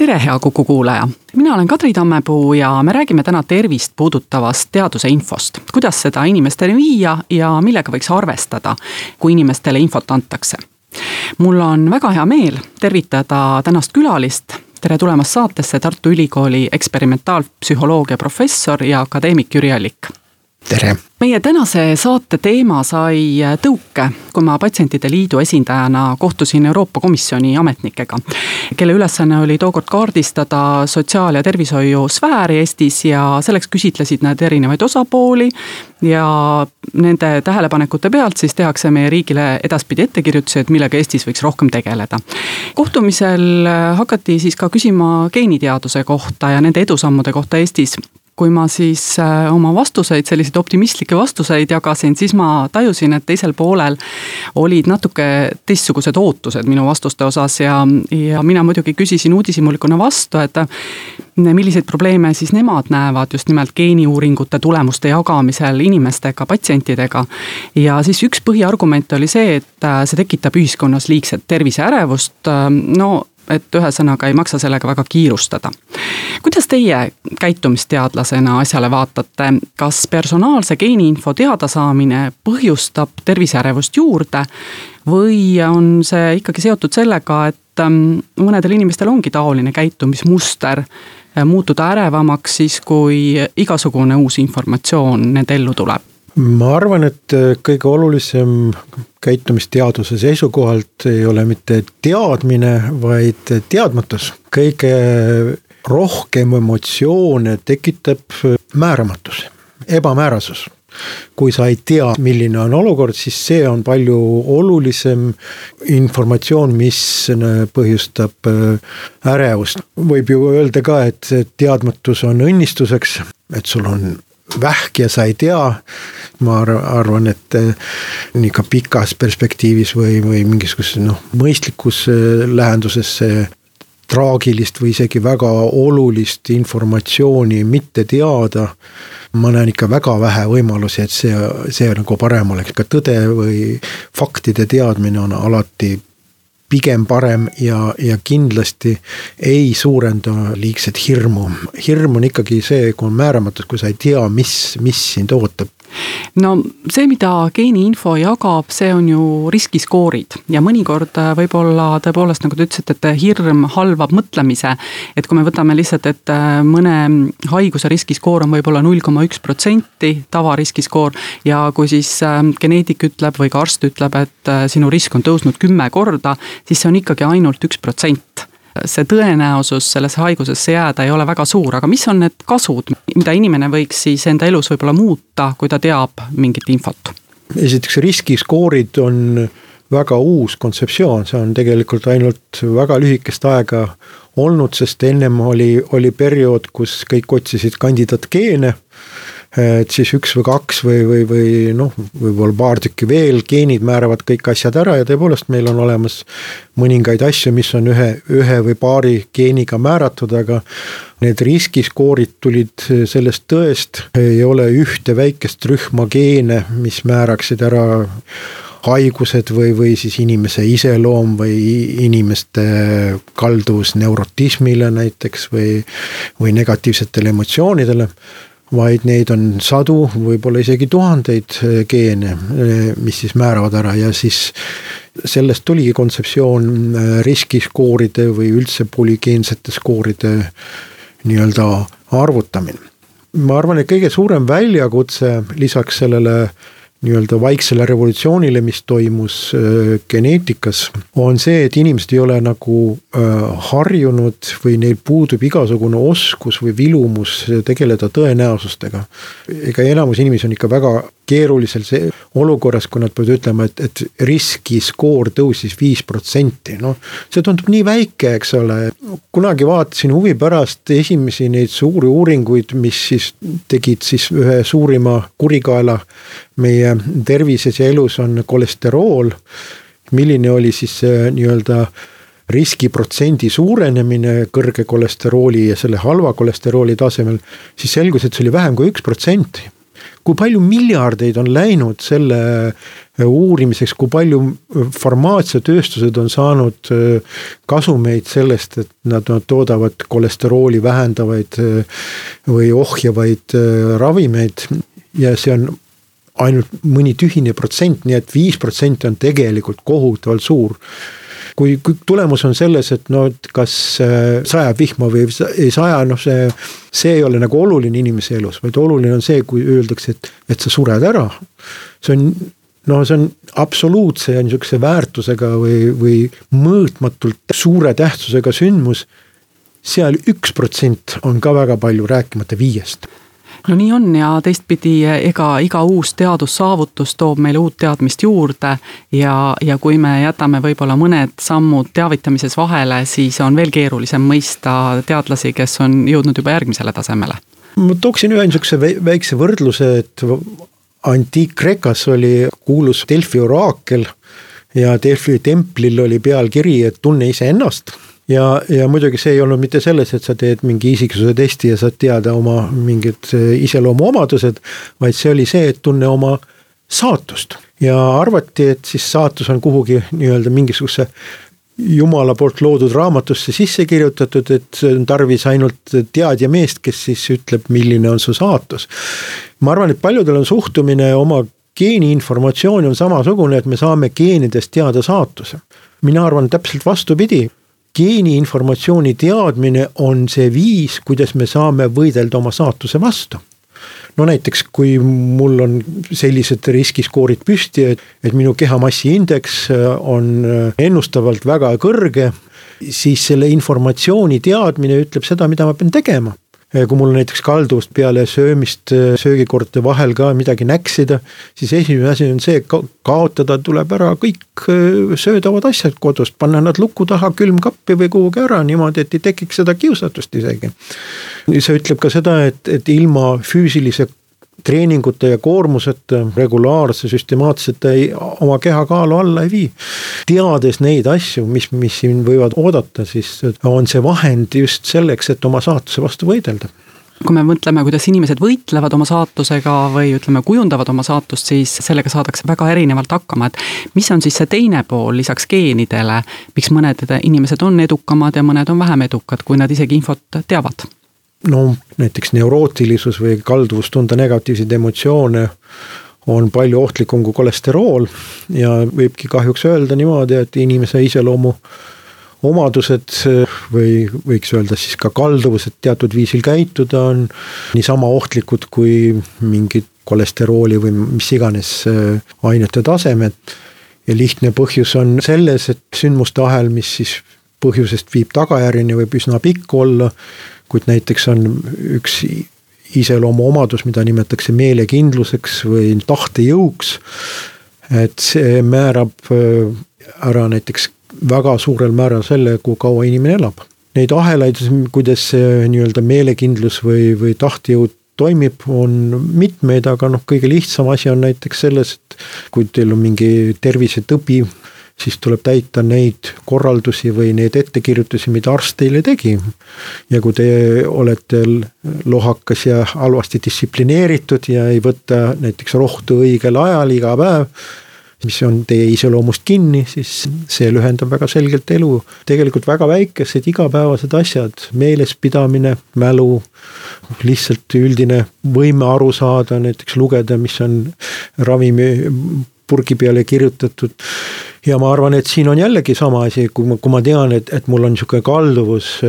tere, hea Kuku kuulaja, mina olen Kadri Tammepuu ja me räägime täna tervist puudutavast teaduse infost. kuidas seda inimesteni viia ja millega võiks arvestada, kui inimestele infot antakse. mul on väga hea meel tervitada tänast külalist. tere tulemast saatesse Tartu Ülikooli eksperimentaalpsühholoogia professor ja akadeemik Jüri Allik. Tere meie tänase saate teema sai tõuke, kui ma Patsientide Liidu esindajana kohtusin Euroopa Komisjoni ametnikega, kelle ülesanne oli tookord kaardistada sotsiaal- ja tervishoiusfääri Eestis ja selleks küsitlesid nad erinevaid osapooli. ja nende tähelepanekute pealt siis tehakse meie riigile edaspidi ettekirjutusi, et millega Eestis võiks rohkem tegeleda. kohtumisel hakati siis ka küsima geeniteaduse kohta ja nende edusammude kohta Eestis kui ma siis äh, oma vastuseid, selliseid optimistlikke vastuseid jagasin, siis ma tajusin, et teisel poolel olid natuke teistsugused ootused minu vastuste osas ja, ja mina muidugi küsisin uudishimulikuna vastu, et milliseid probleeme siis nemad näevad just nimelt geeniuuringute tulemuste jagamisel inimestega, patsientidega. ja siis üks põhiargument oli see, et äh, see tekitab ühiskonnas liigset terviseärevust, no et ühesõnaga ei maksa sellega väga kiirustada. kuidas teie käitumisteadlasena asjale vaatate, kas personaalse geeniinfo teadasaamine põhjustab terviseärevust juurde või on see ikkagi seotud sellega, et ähm, mõnedel inimestel ongi taoline käitumismuster äh, muutuda ärevamaks siis, kui igasugune uus informatsioon nende ellu tuleb? Ma arvan, et äh, kõige olulisem käitumisteaduse seisukohalt ei ole mitte teadmine, vaid teadmatus. kõige rohkem emotsioone tekitab määramatus, ebamäärasus kui sa ei tea, milline on olukord, siis see on palju olulisem informatsioon, mis põhjustab äh, ärevust. võib ju öelda ka, et teadmatus on õnnistuseks, et sul on vähk ja sa ei tea. ma arvan, et eh, nii ka pikas perspektiivis või, või mingisuguses noh, mõistlikus eh, lähenduses see traagilist või isegi väga olulist informatsiooni mitte teada. ma näen ikka väga vähe võimalusi, et see, see nagu parem oleks, ka tõde või faktide teadmine on alati pigem parem ja, ja kindlasti ei suurenda liigset hirmu. hirm on ikkagi see, kui on määramatus, kui sa ei tea, mis, mis sind ootab no see, mida geeniinfo jagab, see on ju riskiskoorid ja mõnikord äh, võib-olla tõepoolest, nagu te ütlesite, et hirm halvab mõtlemise. et kui me võtame lihtsalt, et äh, mõne haiguse riskiskoor on võib-olla null koma üks protsenti, tavariskiskoor. ja kui siis äh, geneetik ütleb või ka arst ütleb, et sinu risk on tõusnud kümme korda, siis see on ikkagi ainult üks protsent see tõenäosus sellesse haigusesse jääda ei ole väga suur, aga mis on need kasud, mida inimene võiks siis enda elus võib-olla muuta, kui ta teab mingit infot? esiteks riskiskoorid on väga uus kontseptsioon, see on tegelikult ainult väga lühikest aega olnud, sest ennem oli, oli periood, kus kõik otsisid kandidaatgeene et siis üks või kaks või, või, või noh, võib-olla paar tükki veel, geenid määravad kõik asjad ära ja tõepoolest meil on olemas mõningaid asju, mis on ühe, ühe või paari geeniga määratud, aga need riskiskoorid tulid sellest tõest, ei ole ühte väikest rühma geene, mis määraksid ära haigused või, või siis inimese iseloom või inimeste kalduvus neurotismile näiteks või, või negatiivsetele emotsioonidele vaid neid on sadu, võib-olla isegi tuhandeid eh, geene, eh, mis siis määravad ära ja siis sellest tuligi kontseptsioon eh, riskiskooride või üldse polügeensete skooride nii-öelda arvutamine. ma arvan, et kõige suurem väljakutse lisaks sellele nii-öelda vaiksele revolutsioonile, mis toimus äh, geneetikas, on see, et inimesed ei ole nagu äh, harjunud või neil puudub igasugune oskus või vilumus tegeleda tõenäosustega. ega enamus inimesi on ikka väga keerulisel see olukorras, kui nad peavad ütlema, et, et riskiskoor tõusis viis protsenti, noh. see tundub nii väike, eks ole, kunagi vaatasin huvi pärast esimesi neid suuri uuringuid, mis siis tegid siis ühe suurima kurikaela meie tervises ja elus on kolesterool. milline oli siis see nii-öelda riskiprotsendi suurenemine kõrge kolesterooli ja selle halva kolesterooli tasemel, siis selgus, et see oli vähem kui üks protsenti kui palju miljardeid on läinud selle äh, uurimiseks, kui palju äh, farmaatsiatööstused on saanud äh, kasumeid sellest, et nad, toodavad kolesterooli vähendavaid või ohjavaid ravimeid? Ja see on ainult mõni tühine protsent, nii et viis protsenti on tegelikult kohutavalt suur kui, kui tulemus on selles, et no et kas äh, sajab vihma või ei saja, noh, see, see ei ole nagu oluline inimese elus, vaid oluline on see, kui öeldakse, et, et sa sured ära. see on no see on absoluutse ja niisuguse väärtusega või, või mõõtmatult suure tähtsusega sündmus seal üks protsent on ka väga palju, rääkimata viiest no nii on ja teistpidi, ega iga uus teadussaavutus toob meile uut teadmist juurde ja, ja kui me jätame võib-olla mõned sammud teavitamises vahele, siis on veel keerulisem mõista teadlasi, kes on jõudnud juba järgmisele tasemele. ma tooksin ühe niisuguse väikse võrdluse, et antiik-Kreekas oli kuulus Delfi oraakel ja Delfi templil oli pealkiri, et tunne iseennast ja, ja muidugi see ei olnud mitte selles, et sa teed mingi isiksuse testi ja saad teada oma mingid eh, iseloomuomadused, vaid see oli see, et tunne oma saatust ja arvati, et siis saatus on kuhugi nii-öelda mingisuguse jumala poolt loodud raamatusse sisse kirjutatud, et on tarvis ainult teadja meest, kes siis ütleb, milline on su saatus. ma arvan, et paljudel on suhtumine oma geeniinformatsiooni on samasugune, et me saame geenidest teada saatuse. mina arvan täpselt vastupidi geeniinformatsiooni teadmine on see viis, kuidas me saame võidelda oma saatuse vastu. No näiteks, kui mul on sellised riskiskoorid püsti, et, et minu kehamassi indeks on ennustavalt väga kõrge, siis selle informatsiooni teadmine ütleb seda, mida ma pean tegema kui mul näiteks kalduvust peale söömist söögikordade vahel ka midagi näksida, siis esimene asi on see, kaotada tuleb ära kõik äh, söödavad asjad kodust, panna nad luku taha külmkappi või kuhugi ära niimoodi, et ei tekiks seda kiusatust isegi. see ütleb ka seda, et, et ilma füüsilise treeningute ja koormuseta, regulaarse, süstemaatseta ei, oma kehakaalu alla ei vii. teades neid asju, mis, mis siin võivad oodata, siis on see vahend just selleks, et oma saatuse vastu võidelda kui me mõtleme, kuidas inimesed võitlevad oma saatusega või ütleme, kujundavad oma saatust, siis sellega saadakse väga erinevalt hakkama, et mis on siis see teine pool lisaks geenidele, miks mõned inimesed on edukamad ja mõned on vähem edukad, kui nad isegi infot teavad no näiteks neurootilisus või kalduvus tunda negatiivseid emotsioone on palju ohtlikum kui kolesterool ja võibki kahjuks öelda niimoodi, et inimese iseloomu omadused või võiks öelda siis ka kalduvused teatud viisil käituda on niisama ohtlikud kui mingid kolesterooli või mis iganes äh, ainete tasemed. ja lihtne põhjus on selles, et sündmuste ahel, mis siis põhjusest viib tagajärjeni, võib üsna pikk olla kuid näiteks on üks iseloomuomadus, mida nimetatakse meelekindluseks või tahtejõuks. et see määrab äh, ära näiteks väga suurel määral selle, kui kaua inimene elab. Neid ahelaid, kuidas see nii-öelda meelekindlus või, või tahtejõud toimib, on mitmeid, aga noh, kõige lihtsam asi on näiteks selles, et kui teil on mingi tervisetõbi siis tuleb täita neid korraldusi või neid ettekirjutusi, mida arst teile tegi. ja kui te olete lohakas ja halvasti distsiplineeritud ja ei võta näiteks rohtu õigel ajal iga päev mis on teie iseloomust kinni, siis see lühendab väga selgelt elu. tegelikult väga väikesed igapäevased asjad, meelespidamine, mälu, lihtsalt üldine võime aru saada, näiteks lugeda, mis on ravimi purgi peale kirjutatud. ja ma arvan, et siin on jällegi sama asi, kui ma, kui ma tean, et, et mul on sihuke kalduvus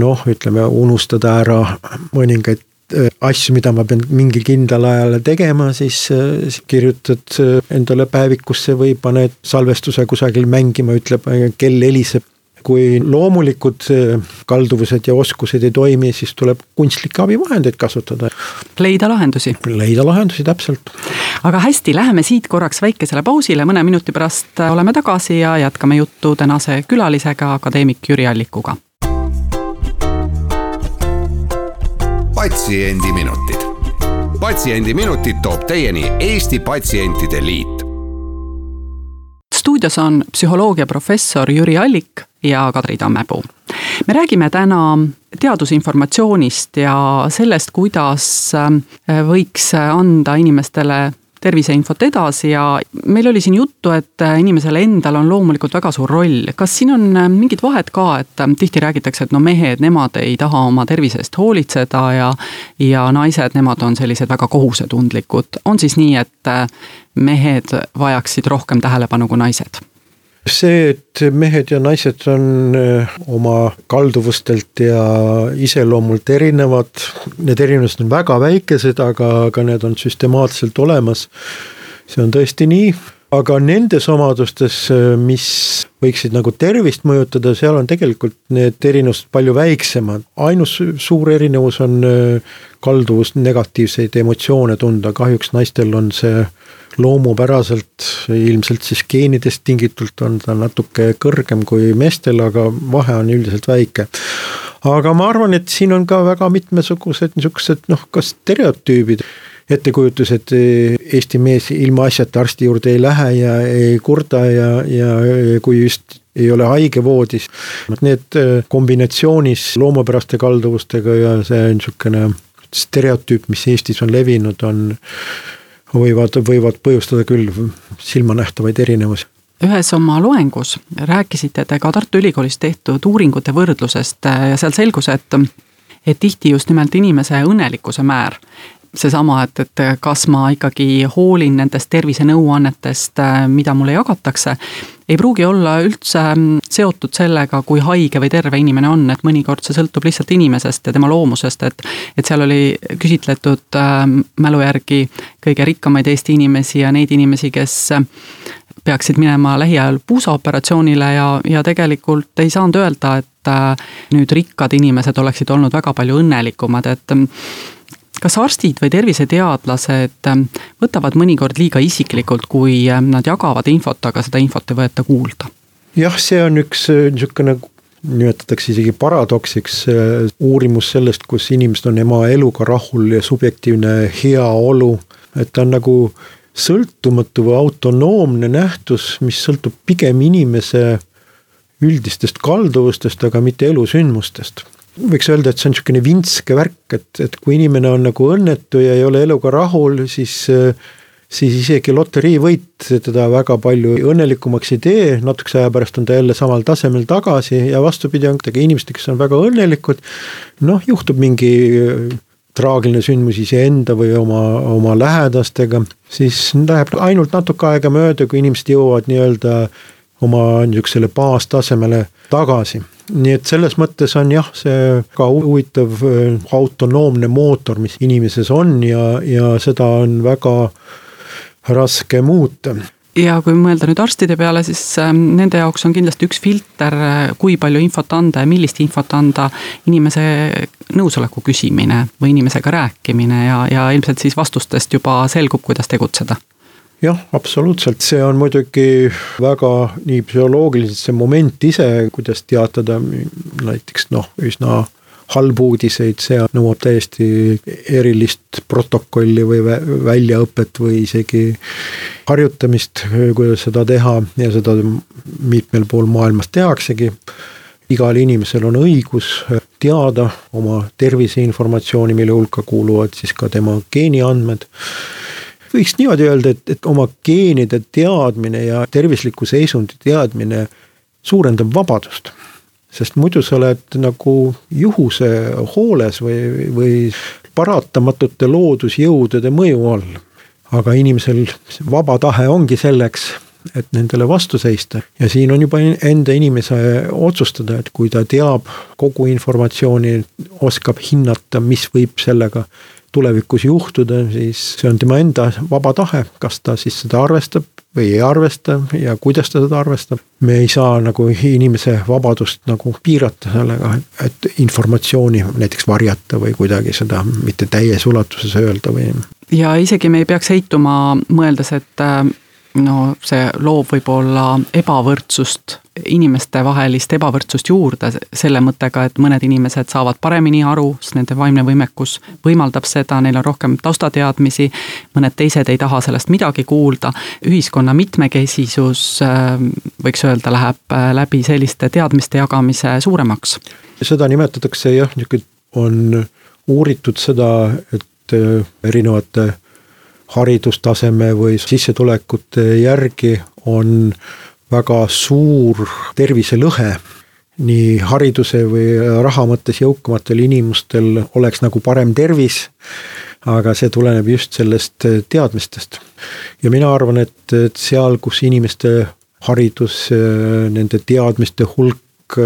noh, ütleme unustada ära mõningaid asju, mida ma pean mingil kindlal ajal tegema, siis kirjutad endale päevikusse või paned salvestuse kusagil mängima, ütleb kell heliseb kui loomulikud äh, kalduvused ja oskused ei toimi, siis tuleb kunstlikke abivahendeid kasutada. leida lahendusi. leida lahendusi, täpselt. aga hästi, läheme siit korraks väikesele pausile, mõne minuti pärast oleme tagasi ja jätkame juttu tänase külalisega, akadeemik Jüri Allikuga. patsiendiminutid, Patsiendiminutid toob teieni Eesti Patsientide Liit stuudios on psühholoogiaprofessor Jüri Allik ja Kadri Tammepuu. me räägime täna teadusinformatsioonist ja sellest, kuidas äh, võiks anda inimestele terviseinfot edasi ja meil oli siin juttu, et inimesel endal on loomulikult väga suur roll. kas siin on äh, mingit vahet ka, et äh, tihti räägitakse, et no mehed, nemad ei taha oma tervise eest hoolitseda ja ja naised, nemad on sellised väga kohusetundlikud. on siis nii, et mehed vajaksid rohkem tähelepanu kui naised? See, et mehed ja naised on äh, oma kalduvustelt ja iseloomult erinevad, need erinevused on väga väikesed, aga, aga need on süstemaatiliselt olemas. see on tõesti nii, aga nendes omadustes, äh, mis võiksid nagu tervist mõjutada, seal on tegelikult need erinevused palju väiksemad. ainus suur erinevus on äh, kalduvus negatiivseid emotsioone tunda, kahjuks naistel on see loomupäraselt ilmselt siis geenidest tingitult on ta natuke kõrgem kui meestel, aga vahe on üldiselt väike. aga ma arvan, et siin on ka väga mitmesugused niisugused noh, ka stereotüübid ettekujutus, et Eesti mees ilmaasjata arsti juurde ei lähe ja ei kurda ja, ja kui just ei ole haige voodis. Need kombinatsioonis loomupäraste kalduvustega ja see niisugune stereotüüp, mis Eestis on levinud, on võivad, võivad põhjustada küll silmanähtavaid erinevusi ühes oma loengus rääkisite te ka Tartu Ülikoolis tehtud uuringute võrdlusest ja seal selgus, et et tihti just nimelt inimese õnnelikkuse määr seesama, et, et kas ma ikkagi hoolin nendest tervisenõuannetest, mida mulle jagatakse, ei pruugi olla üldse seotud sellega, kui haige või terve inimene on, et mõnikord see sõltub lihtsalt inimesest ja tema loomusest, et et seal oli küsitletud äh, mälu järgi kõige rikkamaid Eesti inimesi ja neid inimesi, kes peaksid minema lähiajal puusaoperatsioonile ja, ja tegelikult ei saanud öelda, et äh, nüüd rikkad inimesed oleksid olnud väga palju õnnelikumad, et kas arstid või terviseteadlased ähm, võtavad mõnikord liiga isiklikult, kui ähm, nad jagavad infot, aga seda infot ei võeta kuulda? jah, see on üks äh, niisugune nimetatakse isegi paradoksiks äh, uurimus sellest, kus inimesed on oma eluga rahul ja subjektiivne heaolu, et ta on nagu sõltumatu või autonoomne nähtus, mis sõltub pigem inimese üldistest kalduvustest, aga mitte elusündmustest võiks öelda, et see on niisugune vintske värk, et, et kui inimene on nagu õnnetu ja ei ole eluga rahul, siis siis isegi loteriivõit teda väga palju õnnelikumaks ei tee, natukese aja pärast on ta jälle samal tasemel tagasi ja vastupidi, on ikkagi inimesed, kes on väga õnnelikud. noh, juhtub mingi traagiline sündmus iseenda või oma, oma lähedastega, siis läheb ainult natuke aega mööda, kui inimesed jõuavad nii-öelda oma niisugusele baastasemele tagasi. nii et selles mõttes on jah, see ka huvitav äh, autonoomne mootor, mis inimeses on ja, ja seda on väga raske muuta. Ja kui mõelda nüüd arstide peale, siis ähm, nende jaoks on kindlasti üks filter, äh, kui palju infot anda ja millist infot anda, inimese nõusoleku küsimine või inimesega rääkimine ja, ja ilmselt siis vastustest juba selgub, kuidas tegutseda jah, absoluutselt, see on muidugi väga nii psühholoogiliselt see moment ise, kuidas teatada näiteks noh, üsna halbu uudiseid, see nõuab täiesti erilist protokolli või väljaõpet või isegi harjutamist, kuidas seda teha ja seda mitmel pool maailmas tehaksegi. igal inimesel on õigus teada oma terviseinformatsiooni, mille hulka kuuluvad siis ka tema geeniandmed võiks niimoodi öelda, et, et oma geenide teadmine ja tervisliku seisundi teadmine suurendab vabadust. sest muidu sa oled nagu juhuse hooles või, või paratamatute loodusjõudude mõju all. aga inimesel vaba tahe ongi selleks, et nendele vastu seista ja siin on juba enda inimese otsustada, et kui ta teab kogu informatsiooni, oskab hinnata, mis võib sellega tulevikus juhtuda, siis see on tema enda vaba tahe, kas ta siis seda arvestab või ei arvesta ja kuidas ta seda arvestab. me ei saa nagu inimese vabadust nagu piirata sellega, et informatsiooni näiteks varjata või kuidagi seda mitte täies ulatuses öelda või. ja isegi me ei peaks heituma, mõeldes, et no see loob võib-olla ebavõrdsust, inimestevahelist ebavõrdsust juurde selle mõttega, et mõned inimesed saavad paremini aru, sest nende vaimne võimekus võimaldab seda, neil on rohkem taustateadmisi, mõned teised ei taha sellest midagi kuulda, ühiskonna mitmekesisus võiks öelda, läheb läbi selliste teadmiste jagamise suuremaks. seda nimetatakse jah, niisugune on uuritud seda, et erinevate haridustaseme või sissetulekute järgi on väga suur terviselõhe. nii hariduse või raha mõttes jõukamatel inimestel oleks nagu parem tervis, aga see tuleneb just sellest teadmistest. ja mina arvan, et, et seal, kus inimeste haridus, nende teadmiste hulk,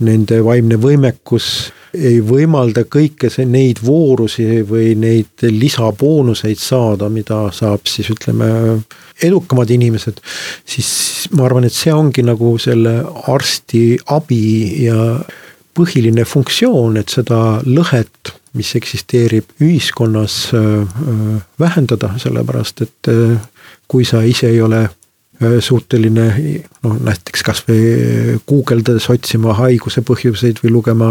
nende vaimne võimekus ei võimalda kõike see, neid voorusi või neid lisaboonuseid saada, mida saab siis ütleme, edukamad inimesed. siis ma arvan, et see ongi nagu selle arsti abi ja põhiline funktsioon, et seda lõhet, mis eksisteerib ühiskonnas, vähendada, sellepärast et kui sa ise ei ole Äh, suuteline noh, näiteks kasvõi guugeldades otsima haiguse põhjuseid või lugema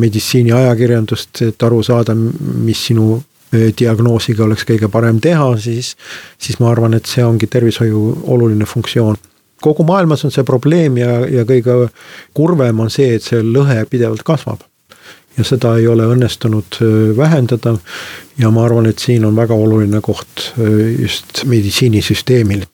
meditsiiniajakirjandust, et aru saada, mis sinu äh, diagnoosiga oleks kõige parem teha, siis, siis ma arvan, et see ongi tervishoiu oluline funktsioon kogu maailmas on see probleem ja, ja kõige kurvem on see, et see lõhe pidevalt kasvab. ja seda ei ole õnnestunud äh, vähendada. ja ma arvan, et siin on väga oluline koht just meditsiinisüsteemil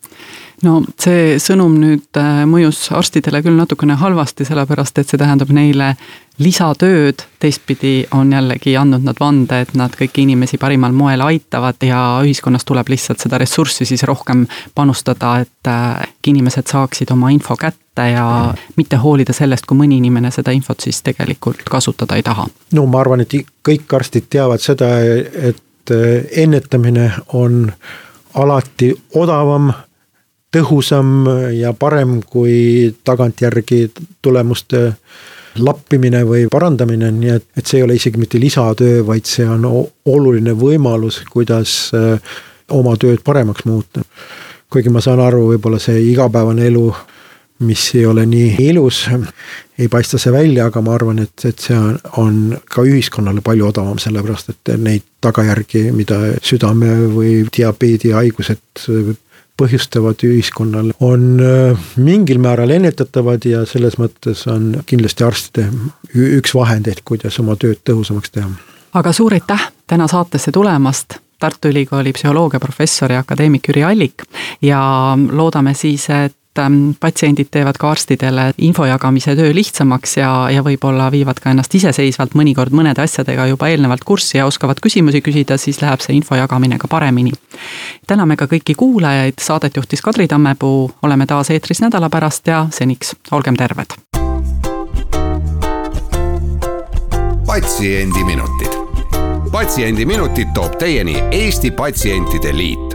no see sõnum nüüd äh, mõjus arstidele küll natukene halvasti, sellepärast et see tähendab neile lisatööd, teistpidi on jällegi andnud nad vande, et nad kõiki inimesi parimal moel aitavad ja ühiskonnas tuleb lihtsalt seda ressurssi siis rohkem panustada, et äh, inimesed saaksid oma info kätte ja mitte hoolida sellest, kui mõni inimene seda infot siis tegelikult kasutada ei taha. no ma arvan, et kõik arstid teavad seda, et äh, ennetamine on alati odavam tõhusam ja parem kui tagantjärgi tulemuste lappimine või parandamine, nii et, et see ei ole isegi mitte lisatöö, vaid see on oluline võimalus, kuidas äh, oma tööd paremaks muuta. kuigi ma saan aru, võib-olla see igapäevane elu, mis ei ole nii ilus, ei paista see välja, aga ma arvan, et, et see on, on ka ühiskonnale palju odavam, sellepärast et neid tagajärgi, mida südame või diabeedihaigused põhjustavad ühiskonnal, on äh, mingil määral ennetatavad ja selles mõttes on kindlasti arstide üks vahendeid, kuidas oma tööd tõhusamaks teha. aga suur aitäh täna saatesse tulemast Tartu Ülikooli psühholoogiaprofessor ja akadeemik Jüri Allik ja loodame siis, et patsiendid teevad ka arstidele info jagamise töö lihtsamaks ja, ja võib-olla viivad ka ennast iseseisvalt mõnikord mõnede asjadega juba eelnevalt kurssi ja oskavad küsimusi küsida, siis läheb see info jagamine ka paremini. täname ka kõiki kuulajaid, saadet juhtis Kadri Tammepuu, oleme taas eetris nädala pärast ja seniks olgem terved. patsiendiminutid, Patsiendiminutid toob teieni Eesti Patsientide Liit